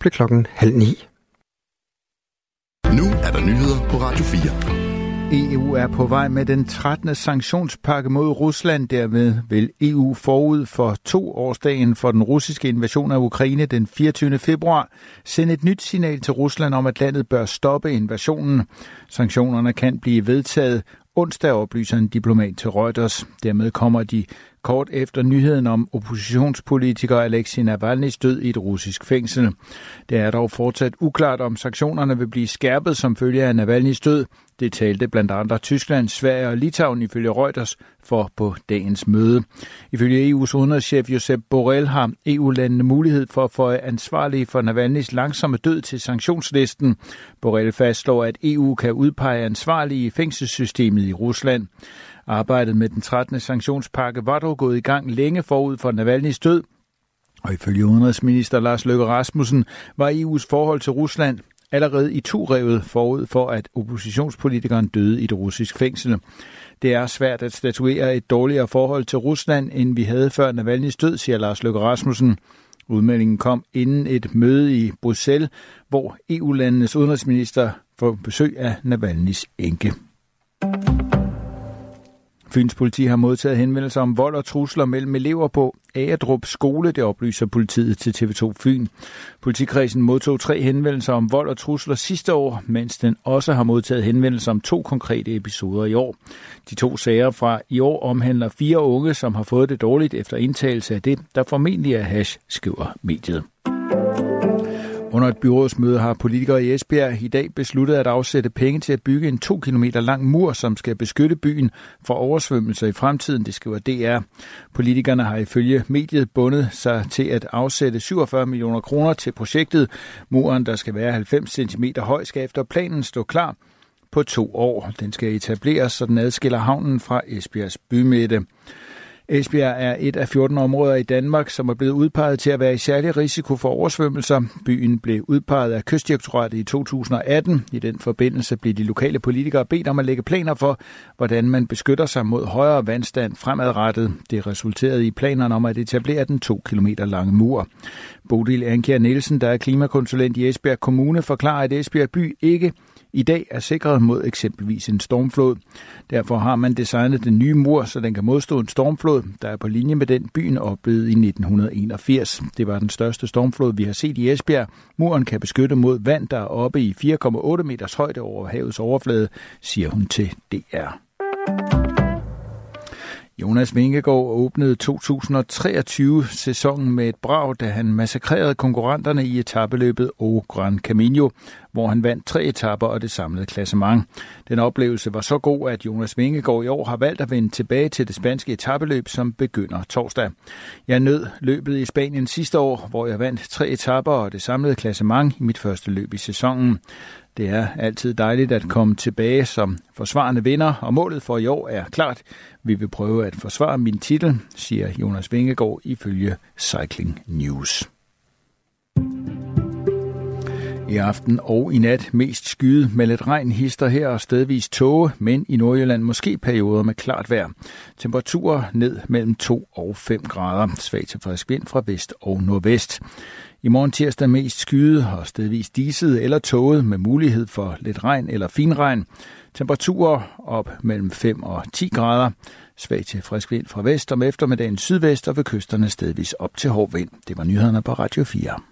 blev klokken halv ni. Nu er der nyheder på Radio 4. EU er på vej med den 13. sanktionspakke mod Rusland. Dermed vil EU forud for to årsdagen for den russiske invasion af Ukraine den 24. februar sende et nyt signal til Rusland om, at landet bør stoppe invasionen. Sanktionerne kan blive vedtaget onsdag, oplyser en diplomat til Reuters. Dermed kommer de kort efter nyheden om oppositionspolitiker Alexei Navalny's død i et russisk fængsel. Det er dog fortsat uklart, om sanktionerne vil blive skærpet som følge af Navalny's død. Det talte blandt andre Tyskland, Sverige og Litauen ifølge Reuters for på dagens møde. Ifølge EU's udenrigschef Josep Borrell har EU-landene mulighed for at få ansvarlige for Navalny's langsomme død til sanktionslisten. Borrell fastslår, at EU kan udpege ansvarlige i fængselssystemet i Rusland. Arbejdet med den 13. sanktionspakke var dog gået i gang længe forud for Navalny's død, og ifølge udenrigsminister Lars Løkke Rasmussen var EU's forhold til Rusland allerede i turevet forud for, at oppositionspolitikeren døde i et russisk fængsel. Det er svært at statuere et dårligere forhold til Rusland, end vi havde før Navalny's død, siger Lars Løkke Rasmussen. Udmeldingen kom inden et møde i Bruxelles, hvor EU-landenes udenrigsminister får besøg af Navalny's enke. Fyns politi har modtaget henvendelser om vold og trusler mellem elever på Agerdrup skole, det oplyser politiet til TV2 Fyn. Politikredsen modtog tre henvendelser om vold og trusler sidste år, mens den også har modtaget henvendelser om to konkrete episoder i år. De to sager fra i år omhandler fire unge, som har fået det dårligt efter indtagelse af det, der formentlig er hash, skriver mediet. Under et byrådsmøde har politikere i Esbjerg i dag besluttet at afsætte penge til at bygge en 2 km lang mur, som skal beskytte byen fra oversvømmelser i fremtiden, det skriver DR. Politikerne har ifølge mediet bundet sig til at afsætte 47 millioner kroner til projektet. Muren, der skal være 90 cm høj, skal efter planen stå klar på to år. Den skal etableres, så den adskiller havnen fra Esbjergs bymidte. Esbjerg er et af 14 områder i Danmark, som er blevet udpeget til at være i særlig risiko for oversvømmelser. Byen blev udpeget af Kystdirektoratet i 2018. I den forbindelse blev de lokale politikere bedt om at lægge planer for, hvordan man beskytter sig mod højere vandstand fremadrettet. Det resulterede i planerne om at etablere den 2 km lange mur. Bodil Anker Nielsen, der er klimakonsulent i Esbjerg Kommune, forklarer, at Esbjerg by ikke i dag er sikret mod eksempelvis en stormflod. Derfor har man designet den nye mur, så den kan modstå en stormflod, der er på linje med den byen oplevede i 1981. Det var den største stormflod, vi har set i Esbjerg. Muren kan beskytte mod vand, der er oppe i 4,8 meters højde over havets overflade, siger hun til DR. Jonas Vingegaard åbnede 2023-sæsonen med et brag, da han massakrerede konkurrenterne i etabeløbet O Gran Camino, hvor han vandt tre etapper og det samlede klassement. Den oplevelse var så god, at Jonas Vingegaard i år har valgt at vende tilbage til det spanske etabeløb, som begynder torsdag. Jeg nød løbet i Spanien sidste år, hvor jeg vandt tre etapper og det samlede klassement i mit første løb i sæsonen. Det er altid dejligt at komme tilbage som forsvarende vinder, og målet for i år er klart. Vi vil prøve at forsvare min titel, siger Jonas Vingegaard ifølge Cycling News. I aften og i nat mest skyet med lidt regn, hister her og stedvis tåge, men i Nordjylland måske perioder med klart vejr. Temperaturer ned mellem 2 og 5 grader. Svag til frisk vind fra vest og nordvest. I morgen tirsdag mest skyet og stedvis diset eller tåget med mulighed for lidt regn eller finregn. Temperaturer op mellem 5 og 10 grader. Svag til frisk vind fra vest om eftermiddagen sydvest og ved kysterne stedvis op til hård vind. Det var nyhederne på Radio 4.